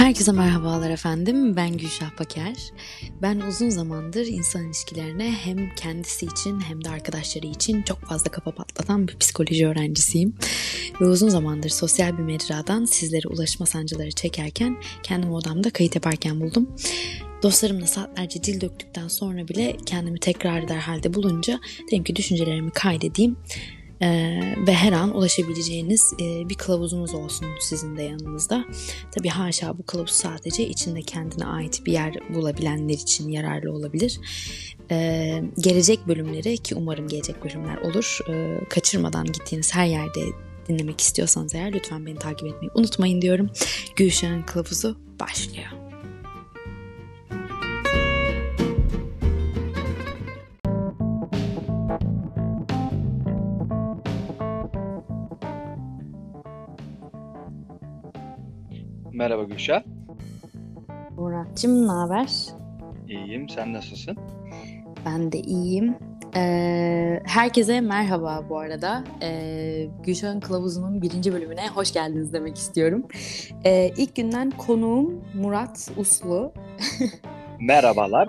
Herkese merhabalar efendim. Ben Gülşah Paker. Ben uzun zamandır insan ilişkilerine hem kendisi için hem de arkadaşları için çok fazla kafa patlatan bir psikoloji öğrencisiyim. Ve uzun zamandır sosyal bir mecradan sizlere ulaşma sancıları çekerken kendimi odamda kayıt yaparken buldum. Dostlarımla saatlerce dil döktükten sonra bile kendimi tekrar eder halde bulunca dedim ki düşüncelerimi kaydedeyim ee, ve her an ulaşabileceğiniz e, bir kılavuzunuz olsun sizin de yanınızda. Tabi haşa bu kılavuz sadece içinde kendine ait bir yer bulabilenler için yararlı olabilir. Ee, gelecek bölümleri ki umarım gelecek bölümler olur. E, kaçırmadan gittiğiniz her yerde dinlemek istiyorsanız eğer lütfen beni takip etmeyi unutmayın diyorum. Gülşah'ın kılavuzu başlıyor. Merhaba Gülşah. Murat'cığım ne haber? İyiyim. Sen nasılsın? Ben de iyiyim. Ee, herkese merhaba bu arada. Ee, Gülşah'ın Kılavuzu'nun birinci bölümüne hoş geldiniz demek istiyorum. Ee, ilk günden konuğum Murat Uslu. Merhabalar.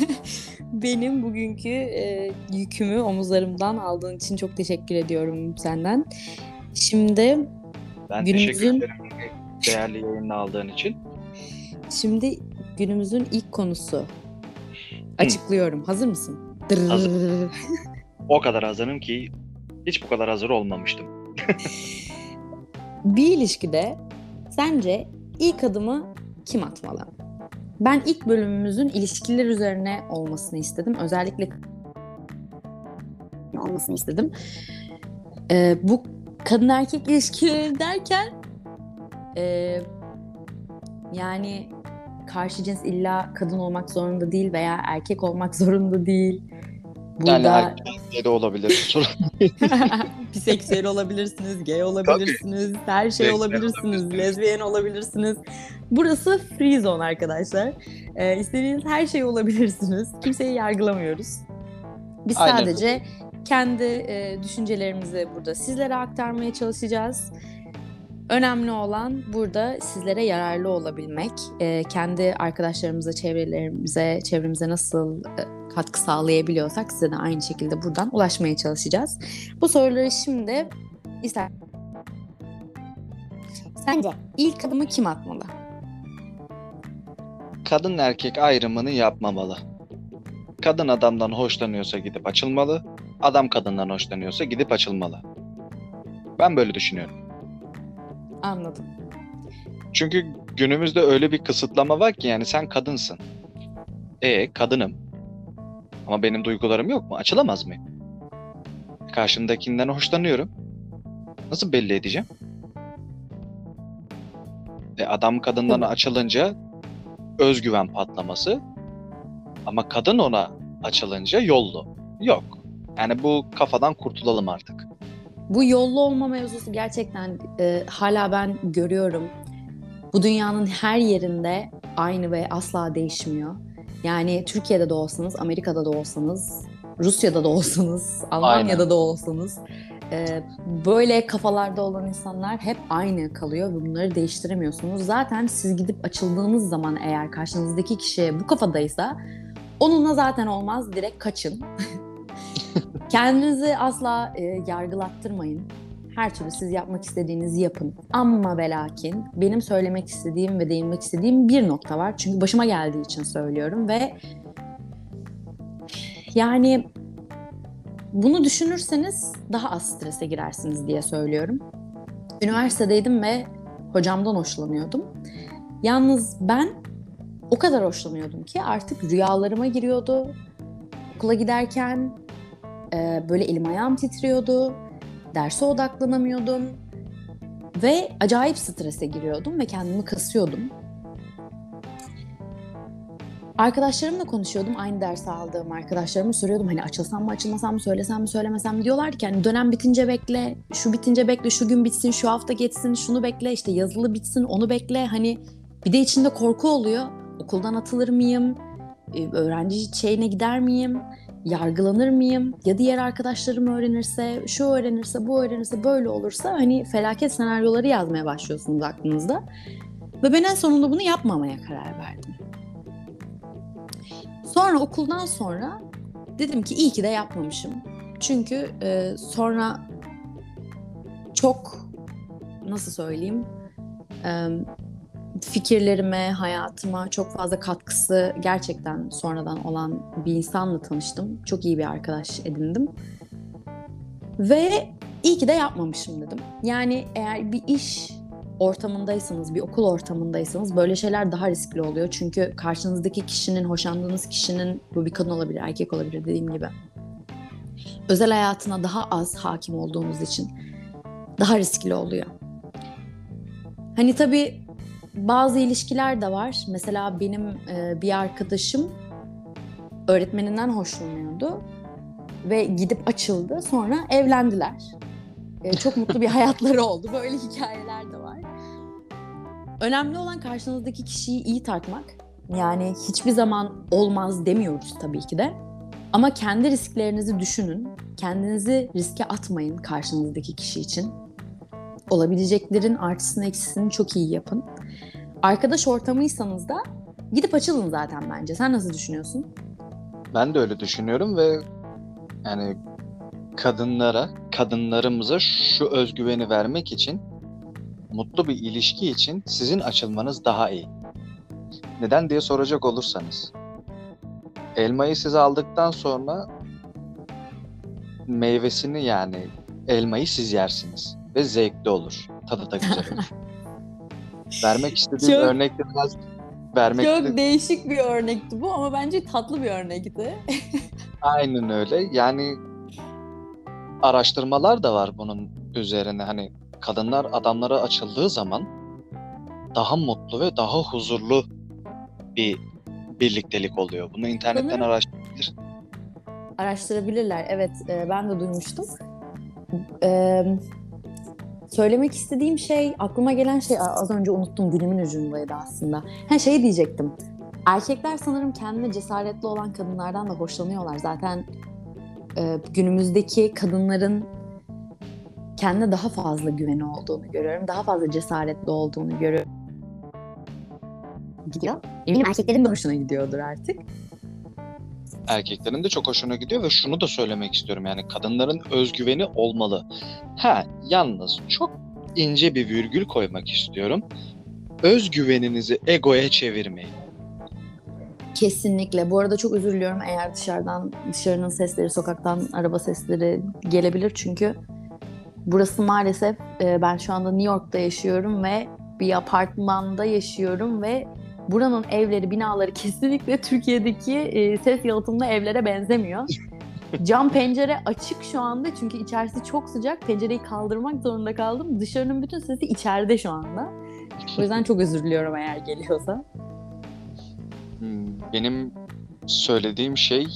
Benim bugünkü e, yükümü omuzlarımdan aldığın için çok teşekkür ediyorum senden. Şimdi ben günümüzün... teşekkür ederim değerli yayını aldığın için. Şimdi günümüzün ilk konusu. Açıklıyorum. Hazır mısın? Hazır. o kadar hazırım ki hiç bu kadar hazır olmamıştım. bir ilişkide sence ilk adımı kim atmalı? Ben ilk bölümümüzün ilişkiler üzerine olmasını istedim. Özellikle olmasını istedim. Ee, bu kadın erkek ilişkileri derken e, yani karşı cins illa kadın olmak zorunda değil veya erkek olmak zorunda değil. Burada... Yani erkek de olabilir. Biseksüel olabilirsiniz, gay olabilirsiniz, Tabii. her şey olabilirsiniz, lezbiyen olabilirsiniz. Burası free zone arkadaşlar. Ee, istediğiniz her şey olabilirsiniz. Kimseyi yargılamıyoruz. Biz Aynen. sadece kendi e, düşüncelerimizi burada sizlere aktarmaya çalışacağız. Önemli olan burada sizlere yararlı olabilmek, e, kendi arkadaşlarımıza, çevrelerimize, çevremize nasıl e, katkı sağlayabiliyorsak size de aynı şekilde buradan ulaşmaya çalışacağız. Bu soruları şimdi ister. Sence ilk adımı kim atmalı? Kadın erkek ayrımını yapmamalı. Kadın adamdan hoşlanıyorsa gidip açılmalı, adam kadından hoşlanıyorsa gidip açılmalı. Ben böyle düşünüyorum. Anladım. Çünkü günümüzde öyle bir kısıtlama var ki yani sen kadınsın. E kadınım. Ama benim duygularım yok mu? Açılamaz mı? Karşımdakinden hoşlanıyorum. Nasıl belli edeceğim? E adam kadından Tabii. açılınca özgüven patlaması. Ama kadın ona açılınca yollu. Yok. Yani bu kafadan kurtulalım artık. Bu yollu olma mevzusu gerçekten e, hala ben görüyorum. Bu dünyanın her yerinde aynı ve asla değişmiyor. Yani Türkiye'de de olsanız, Amerika'da da olsanız, Rusya'da da olsanız, Almanya'da Aynen. da olsanız e, böyle kafalarda olan insanlar hep aynı kalıyor ve bunları değiştiremiyorsunuz. Zaten siz gidip açıldığınız zaman eğer karşınızdaki kişi bu kafadaysa onunla zaten olmaz direkt kaçın. Kendinizi asla e, yargılattırmayın. Her türlü siz yapmak istediğinizi yapın. Ama ve lakin benim söylemek istediğim ve değinmek istediğim bir nokta var. Çünkü başıma geldiği için söylüyorum ve yani bunu düşünürseniz daha az strese girersiniz diye söylüyorum. Üniversitedeydim ve hocamdan hoşlanıyordum. Yalnız ben o kadar hoşlanıyordum ki artık rüyalarıma giriyordu. Okula giderken e, böyle elim ayağım titriyordu. Derse odaklanamıyordum. Ve acayip strese giriyordum ve kendimi kasıyordum. Arkadaşlarımla konuşuyordum. Aynı dersi aldığım arkadaşlarıma soruyordum. Hani açılsam mı açılmasam mı söylesem mi söylemesem mi diyorlar ki hani dönem bitince bekle, şu bitince bekle, şu gün bitsin, şu hafta geçsin, şunu bekle, işte yazılı bitsin, onu bekle. Hani bir de içinde korku oluyor. Okuldan atılır mıyım? Öğrenci şeyine gider miyim? Yargılanır mıyım? Ya diğer arkadaşlarım öğrenirse, şu öğrenirse, bu öğrenirse, böyle olursa hani felaket senaryoları yazmaya başlıyorsunuz aklınızda. Ve ben en sonunda bunu yapmamaya karar verdim. Sonra okuldan sonra dedim ki iyi ki de yapmamışım. Çünkü e, sonra çok nasıl söyleyeyim fikirlerime, hayatıma çok fazla katkısı gerçekten sonradan olan bir insanla tanıştım. Çok iyi bir arkadaş edindim. Ve iyi ki de yapmamışım dedim. Yani eğer bir iş ortamındaysanız, bir okul ortamındaysanız böyle şeyler daha riskli oluyor. Çünkü karşınızdaki kişinin, hoşlandığınız kişinin, bu bir kadın olabilir, erkek olabilir dediğim gibi. Özel hayatına daha az hakim olduğunuz için daha riskli oluyor. Hani tabii bazı ilişkiler de var. Mesela benim e, bir arkadaşım öğretmeninden hoşlanıyordu ve gidip açıldı. Sonra evlendiler. E, çok mutlu bir hayatları oldu. Böyle hikayeler de var. Önemli olan karşınızdaki kişiyi iyi tartmak. Yani hiçbir zaman olmaz demiyoruz tabii ki de. Ama kendi risklerinizi düşünün. Kendinizi riske atmayın karşınızdaki kişi için. Olabileceklerin artısını eksisini çok iyi yapın. Arkadaş ortamıysanız da gidip açılın zaten bence. Sen nasıl düşünüyorsun? Ben de öyle düşünüyorum ve yani kadınlara, kadınlarımıza şu özgüveni vermek için mutlu bir ilişki için sizin açılmanız daha iyi. Neden diye soracak olursanız. Elmayı size aldıktan sonra meyvesini yani elmayı siz yersiniz ve zevkli olur. Tadı da güzel olur. Vermek istediğim Çok- örnekte biraz vermek Çok değişik bir örnekti bu ama bence tatlı bir örnekti. Aynen öyle. Yani araştırmalar da var bunun üzerine. Hani kadınlar adamlara açıldığı zaman daha mutlu ve daha huzurlu bir birliktelik oluyor. Bunu internetten Sanırım- araştırabilir. Araştırabilirler. Evet, e, ben de duymuştum. E, söylemek istediğim şey, aklıma gelen şey az önce unuttum dilimin ucundaydı aslında. Ha şey diyecektim. Erkekler sanırım kendine cesaretli olan kadınlardan da hoşlanıyorlar. Zaten e, günümüzdeki kadınların kendine daha fazla güveni olduğunu görüyorum. Daha fazla cesaretli olduğunu görüyorum. Gidiyor. Eminim erkeklerin de hoşuna gidiyordur artık. Erkeklerin de çok hoşuna gidiyor ve şunu da söylemek istiyorum. Yani kadınların özgüveni olmalı. Ha, yalnız çok ince bir virgül koymak istiyorum. Özgüveninizi egoya çevirmeyin. Kesinlikle. Bu arada çok özür diliyorum eğer dışarıdan, dışarının sesleri, sokaktan araba sesleri gelebilir. Çünkü burası maalesef e, ben şu anda New York'ta yaşıyorum ve bir apartmanda yaşıyorum ve buranın evleri, binaları kesinlikle Türkiye'deki e, ses yalıtımlı evlere benzemiyor. Cam pencere açık şu anda çünkü içerisi çok sıcak. Pencereyi kaldırmak zorunda kaldım. Dışarının bütün sesi içeride şu anda. O yüzden çok özür diliyorum eğer geliyorsa. Hmm, Benim söylediğim şey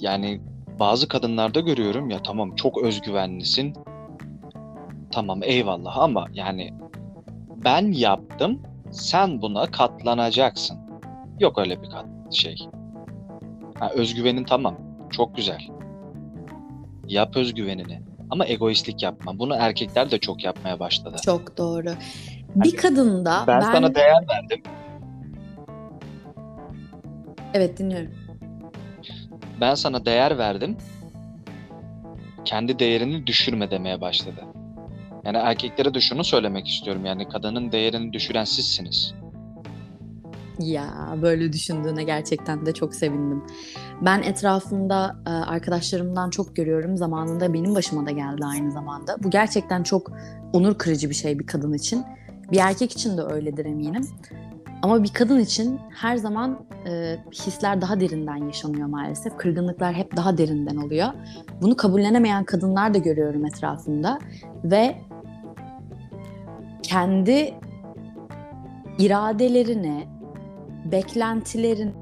yani bazı kadınlarda görüyorum ya tamam çok özgüvenlisin. Tamam eyvallah ama yani ben yaptım sen buna katlanacaksın. Yok öyle bir kat şey. Ha, özgüvenin tamam çok güzel. Yap özgüvenini ama egoistlik yapma. Bunu erkekler de çok yapmaya başladı. Çok doğru. Bir kadında Ben, sana değer verdim. Evet dinliyorum. Ben sana değer verdim. Kendi değerini düşürme demeye başladı. Yani erkeklere de şunu söylemek istiyorum. Yani kadının değerini düşüren sizsiniz. Ya böyle düşündüğüne gerçekten de çok sevindim. Ben etrafımda e, arkadaşlarımdan çok görüyorum. Zamanında benim başıma da geldi aynı zamanda. Bu gerçekten çok onur kırıcı bir şey bir kadın için. Bir erkek için de öyledir eminim. Ama bir kadın için her zaman e, hisler daha derinden yaşanıyor maalesef. Kırgınlıklar hep daha derinden oluyor. Bunu kabullenemeyen kadınlar da görüyorum etrafımda. Ve kendi iradelerine, beklentilerini,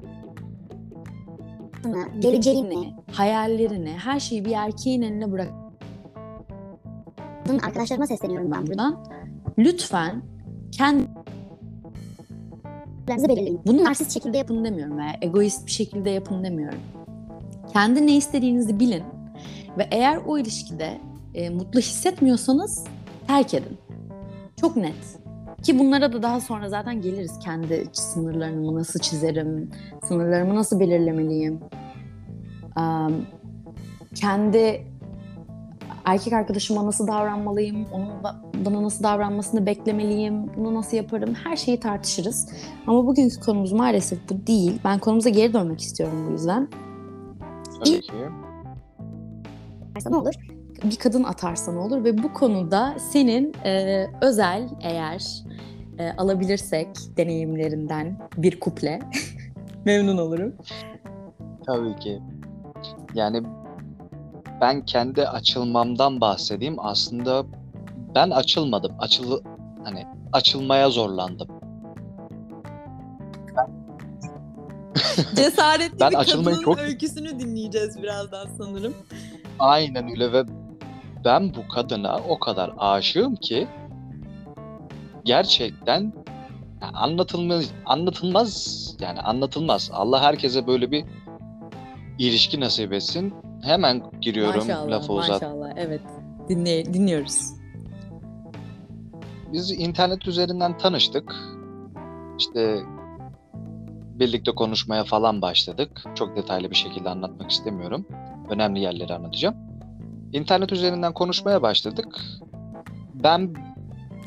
geleceğini, hayallerini, her şeyi bir erkeğin eline bırak. Arkadaşlarıma sesleniyorum ben burada. Buradan lütfen kendi belirleyin. bunu narsist şekilde yapın demiyorum veya egoist bir şekilde yapın demiyorum. Kendi ne istediğinizi bilin ve eğer o ilişkide e, mutlu hissetmiyorsanız terk edin. Çok net. Ki bunlara da daha sonra zaten geliriz. Kendi sınırlarımı nasıl çizerim, sınırlarımı nasıl belirlemeliyim. Um, kendi erkek arkadaşıma nasıl davranmalıyım, onun bana nasıl davranmasını beklemeliyim, bunu nasıl yaparım, her şeyi tartışırız. Ama bugünkü konumuz maalesef bu değil. Ben konumuza geri dönmek istiyorum bu yüzden. Tabii ki. Ne olur? Bir kadın atarsa ne olur? Ve bu konuda senin e, özel eğer e, alabilirsek deneyimlerinden bir kuple memnun olurum. Tabii ki. Yani ben kendi açılmamdan bahsedeyim. Aslında ben açılmadım. Açıl hani açılmaya zorlandım. Cesaretli Ben bir açılmayı kadının çok- öyküsünü dinleyeceğiz birazdan sanırım. Aynen öyle ve ben bu kadına o kadar aşığım ki gerçekten anlatılmaz anlatılmaz yani anlatılmaz. Allah herkese böyle bir ilişki nasip etsin. Hemen giriyorum maşallah, lafı uzat. maşallah. Evet. Dinley dinliyoruz. Biz internet üzerinden tanıştık. İşte birlikte konuşmaya falan başladık. Çok detaylı bir şekilde anlatmak istemiyorum. Önemli yerleri anlatacağım. İnternet üzerinden konuşmaya başladık. Ben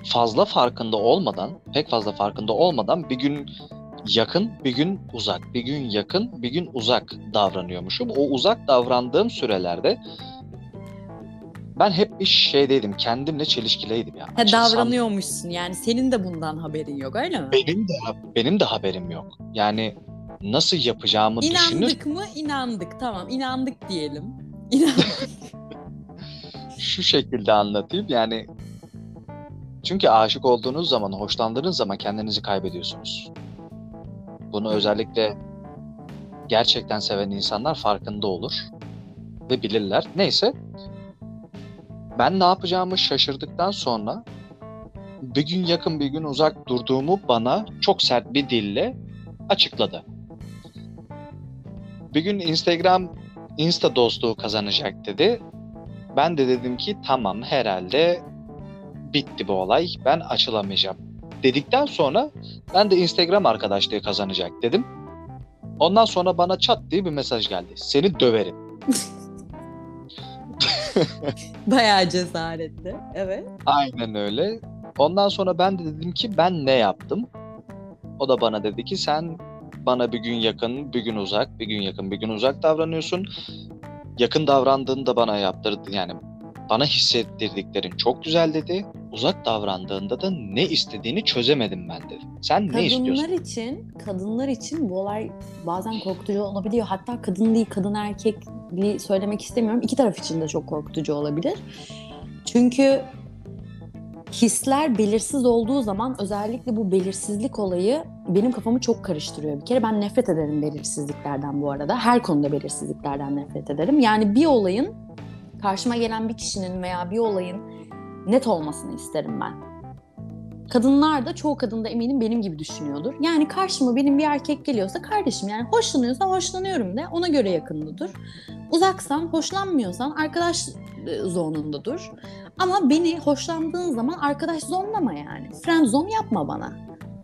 fazla farkında olmadan, pek fazla farkında olmadan bir gün yakın, bir gün uzak, bir gün yakın, bir gün uzak davranıyormuşum. O uzak davrandığım sürelerde ben hep bir şeydeydim, kendimle çelişkileydim ya. Ha, davranıyormuşsun yani senin de bundan haberin yok öyle mi? benim de benim de haberim yok. Yani nasıl yapacağımı düşünür. İnandık mı? İnandık. Tamam inandık diyelim. İnandık. Şu şekilde anlatayım. Yani çünkü aşık olduğunuz zaman, hoşlandığınız zaman kendinizi kaybediyorsunuz. Bunu özellikle gerçekten seven insanlar farkında olur ve bilirler. Neyse. Ben ne yapacağımı şaşırdıktan sonra bir gün yakın bir gün uzak durduğumu bana çok sert bir dille açıkladı. Bir gün Instagram Insta dostluğu kazanacak dedi. Ben de dedim ki tamam herhalde bitti bu olay. Ben açılamayacağım. Dedikten sonra ben de Instagram arkadaşlığı kazanacak dedim. Ondan sonra bana çat diye bir mesaj geldi. Seni döverim. Bayağı cesaretli. Evet. Aynen öyle. Ondan sonra ben de dedim ki ben ne yaptım? O da bana dedi ki sen bana bir gün yakın, bir gün uzak, bir gün yakın, bir gün uzak davranıyorsun. Yakın davrandığında bana yaptırdı yani bana hissettirdiklerin çok güzel dedi. Uzak davrandığında da ne istediğini çözemedim ben dedi. Sen ne istiyorsun? Kadınlar için, kadınlar için bu olay bazen korkutucu olabiliyor. Hatta kadın değil, kadın erkekliği söylemek istemiyorum. İki taraf için de çok korkutucu olabilir. Çünkü hisler belirsiz olduğu zaman özellikle bu belirsizlik olayı benim kafamı çok karıştırıyor. Bir kere ben nefret ederim belirsizliklerden bu arada. Her konuda belirsizliklerden nefret ederim. Yani bir olayın karşıma gelen bir kişinin veya bir olayın net olmasını isterim ben. Kadınlar da çoğu kadın da eminim benim gibi düşünüyordur. Yani karşıma benim bir erkek geliyorsa kardeşim yani hoşlanıyorsa hoşlanıyorum de ona göre yakında. Uzaksan hoşlanmıyorsan arkadaş e, zonunda dur. Ama beni hoşlandığın zaman arkadaş zonlama yani. Friend zone yapma bana.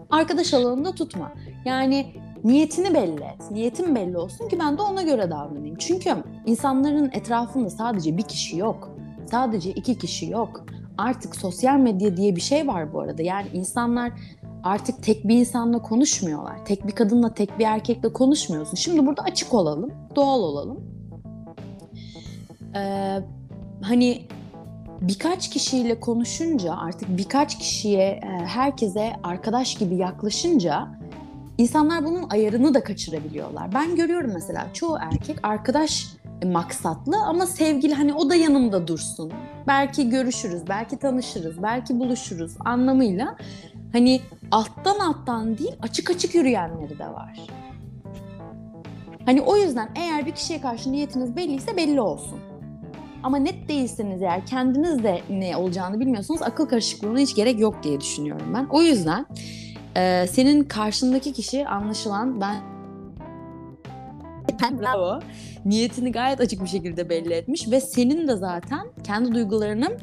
Arkadaş alanında tutma. Yani niyetini belli et. Niyetin belli olsun ki ben de ona göre davranayım. Çünkü insanların etrafında sadece bir kişi yok. Sadece iki kişi yok. Artık sosyal medya diye bir şey var bu arada. Yani insanlar artık tek bir insanla konuşmuyorlar. Tek bir kadınla, tek bir erkekle konuşmuyorsun. Şimdi burada açık olalım, doğal olalım. Ee, hani birkaç kişiyle konuşunca, artık birkaç kişiye, e, herkese arkadaş gibi yaklaşınca insanlar bunun ayarını da kaçırabiliyorlar. Ben görüyorum mesela çoğu erkek arkadaş maksatlı ama sevgili hani o da yanımda dursun. Belki görüşürüz, belki tanışırız, belki buluşuruz anlamıyla hani alttan alttan değil açık açık yürüyenleri de var. Hani o yüzden eğer bir kişiye karşı niyetiniz belliyse belli olsun. Ama net değilseniz eğer kendiniz de ne olacağını bilmiyorsanız akıl karışıklığına hiç gerek yok diye düşünüyorum ben. O yüzden e, senin karşındaki kişi anlaşılan ben bravo niyetini gayet açık bir şekilde belli etmiş ve senin de zaten kendi duygularını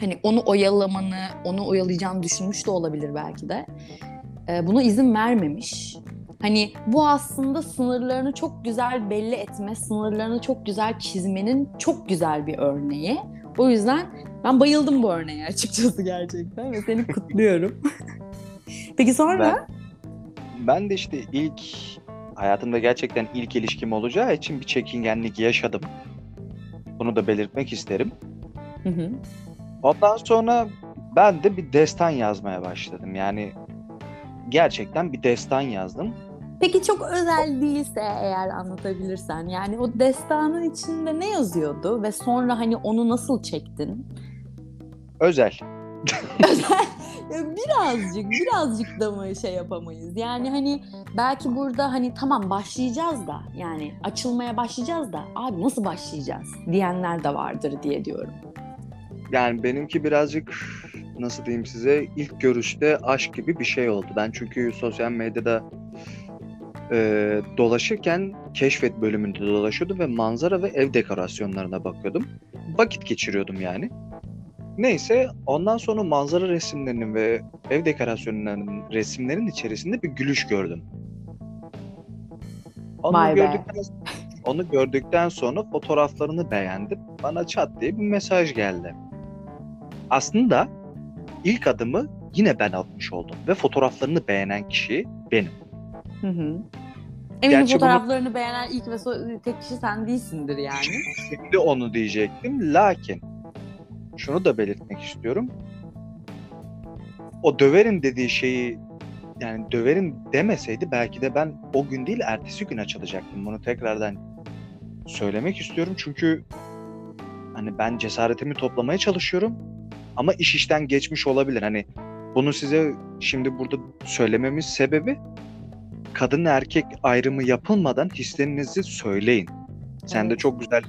hani onu oyalamanı, onu oyalayacağını düşünmüş de olabilir belki de. Ee, buna izin vermemiş. Hani bu aslında sınırlarını çok güzel belli etme, sınırlarını çok güzel çizmenin çok güzel bir örneği. O yüzden ben bayıldım bu örneğe açıkçası gerçekten ve seni kutluyorum. Peki sonra? Ben, ben de işte ilk hayatımda gerçekten ilk ilişkim olacağı için bir çekingenlik yaşadım. Bunu da belirtmek isterim. Hı hı. Ondan sonra ben de bir destan yazmaya başladım. Yani gerçekten bir destan yazdım. Peki çok özel değilse eğer anlatabilirsen yani o destanın içinde ne yazıyordu ve sonra hani onu nasıl çektin? Özel. özel birazcık birazcık da mı şey yapamayız? Yani hani belki burada hani tamam başlayacağız da yani açılmaya başlayacağız da abi nasıl başlayacağız diyenler de vardır diye diyorum. Yani benimki birazcık nasıl diyeyim size ilk görüşte aşk gibi bir şey oldu. Ben çünkü sosyal medyada e, dolaşırken keşfet bölümünde dolaşıyordum ve manzara ve ev dekorasyonlarına bakıyordum. Vakit geçiriyordum yani. Neyse ondan sonra manzara resimlerinin ve ev dekorasyonlarının resimlerin içerisinde bir gülüş gördüm. Onu Vay be. gördükten onu gördükten sonra fotoğraflarını beğendim. Bana çat diye bir mesaj geldi. Aslında ilk adımı yine ben atmış oldum ve fotoğraflarını beğenen kişi benim. Hı hı. Eminim Gerçi bunu- fotoğraflarını beğenen ilk ve so- tek kişi sen değilsindir yani. Şimdi onu diyecektim. Lakin şunu da belirtmek istiyorum. O döverim dediği şeyi yani döverim demeseydi belki de ben o gün değil ertesi gün açılacaktım. Bunu tekrardan söylemek istiyorum. Çünkü hani ben cesaretimi toplamaya çalışıyorum ama iş işten geçmiş olabilir. Hani bunu size şimdi burada söylememin sebebi kadın erkek ayrımı yapılmadan hislerinizi söyleyin. Sen de çok güzel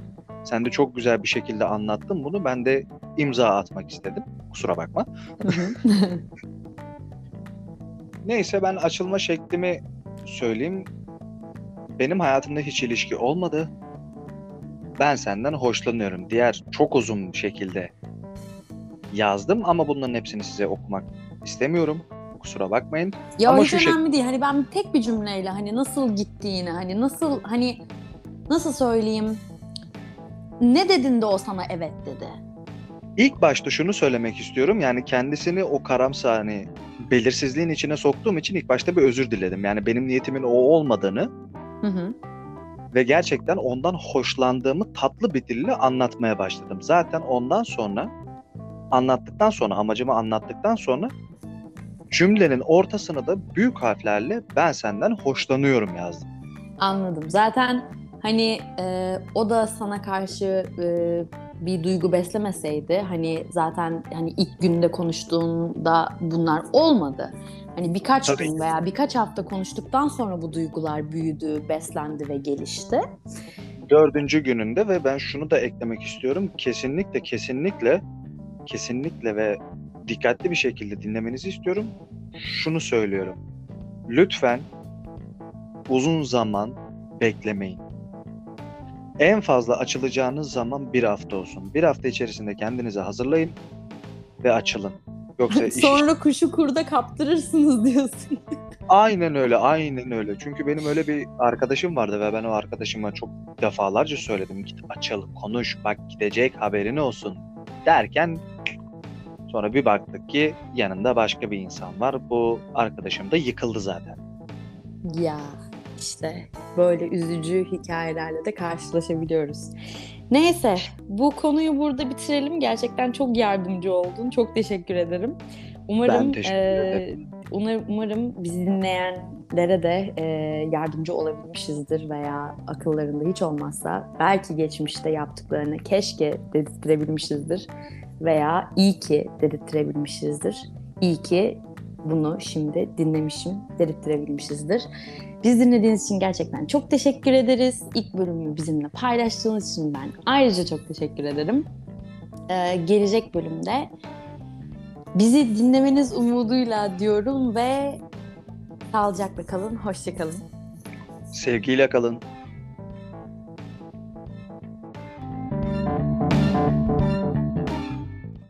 sen de çok güzel bir şekilde anlattın bunu. Ben de imza atmak istedim. Kusura bakma. Neyse ben açılma şeklimi söyleyeyim. Benim hayatımda hiç ilişki olmadı. Ben senden hoşlanıyorum. Diğer çok uzun şekilde yazdım ama bunların hepsini size okumak istemiyorum. Kusura bakmayın. Ya Ama hiç şu şey- önemli değil. Hani ben tek bir cümleyle hani nasıl gittiğini, hani nasıl hani nasıl söyleyeyim? Ne dedin de o sana evet dedi. İlk başta şunu söylemek istiyorum. Yani kendisini o karamsar hani belirsizliğin içine soktuğum için ilk başta bir özür diledim. Yani benim niyetimin o olmadığını Hı hı. ve gerçekten ondan hoşlandığımı tatlı bir dille anlatmaya başladım. Zaten ondan sonra anlattıktan sonra amacımı anlattıktan sonra cümlenin ortasına da büyük harflerle ben senden hoşlanıyorum yazdım. Anladım. Zaten hani e, o da sana karşı e, bir duygu beslemeseydi hani zaten hani ilk günde konuştuğunda bunlar olmadı. Hani birkaç Tabii. gün veya birkaç hafta konuştuktan sonra bu duygular büyüdü, beslendi ve gelişti. Dördüncü gününde ve ben şunu da eklemek istiyorum. Kesinlikle kesinlikle kesinlikle ve dikkatli bir şekilde dinlemenizi istiyorum. Şunu söylüyorum. Lütfen uzun zaman beklemeyin. En fazla açılacağınız zaman bir hafta olsun. Bir hafta içerisinde kendinizi hazırlayın ve açılın. Yoksa iş Sonra kuşu kurda kaptırırsınız diyorsun. Aynen öyle, aynen öyle. Çünkü benim öyle bir arkadaşım vardı ve ben o arkadaşıma çok defalarca söyledim. Git açalım, konuş, bak gidecek haberin olsun derken sonra bir baktık ki yanında başka bir insan var. Bu arkadaşım da yıkıldı zaten. Ya işte böyle üzücü hikayelerle de karşılaşabiliyoruz. Neyse bu konuyu burada bitirelim. Gerçekten çok yardımcı oldun. Çok teşekkür ederim. Umarım Ben teşekkür ederim. umarım, umarım bizi dinleyenlere de eee, yardımcı olabilmişizdir veya akıllarında hiç olmazsa belki geçmişte yaptıklarını keşke dedirttirebilmişizdir veya iyi ki dedirttirebilmişizdir. İyi ki bunu şimdi dinlemişim dedirttirebilmişizdir. Biz dinlediğiniz için gerçekten çok teşekkür ederiz. İlk bölümü bizimle paylaştığınız için ben ayrıca çok teşekkür ederim. Ee, gelecek bölümde bizi dinlemeniz umuduyla diyorum ve sağlıcakla kalın, hoşça kalın. Sevgiyle kalın.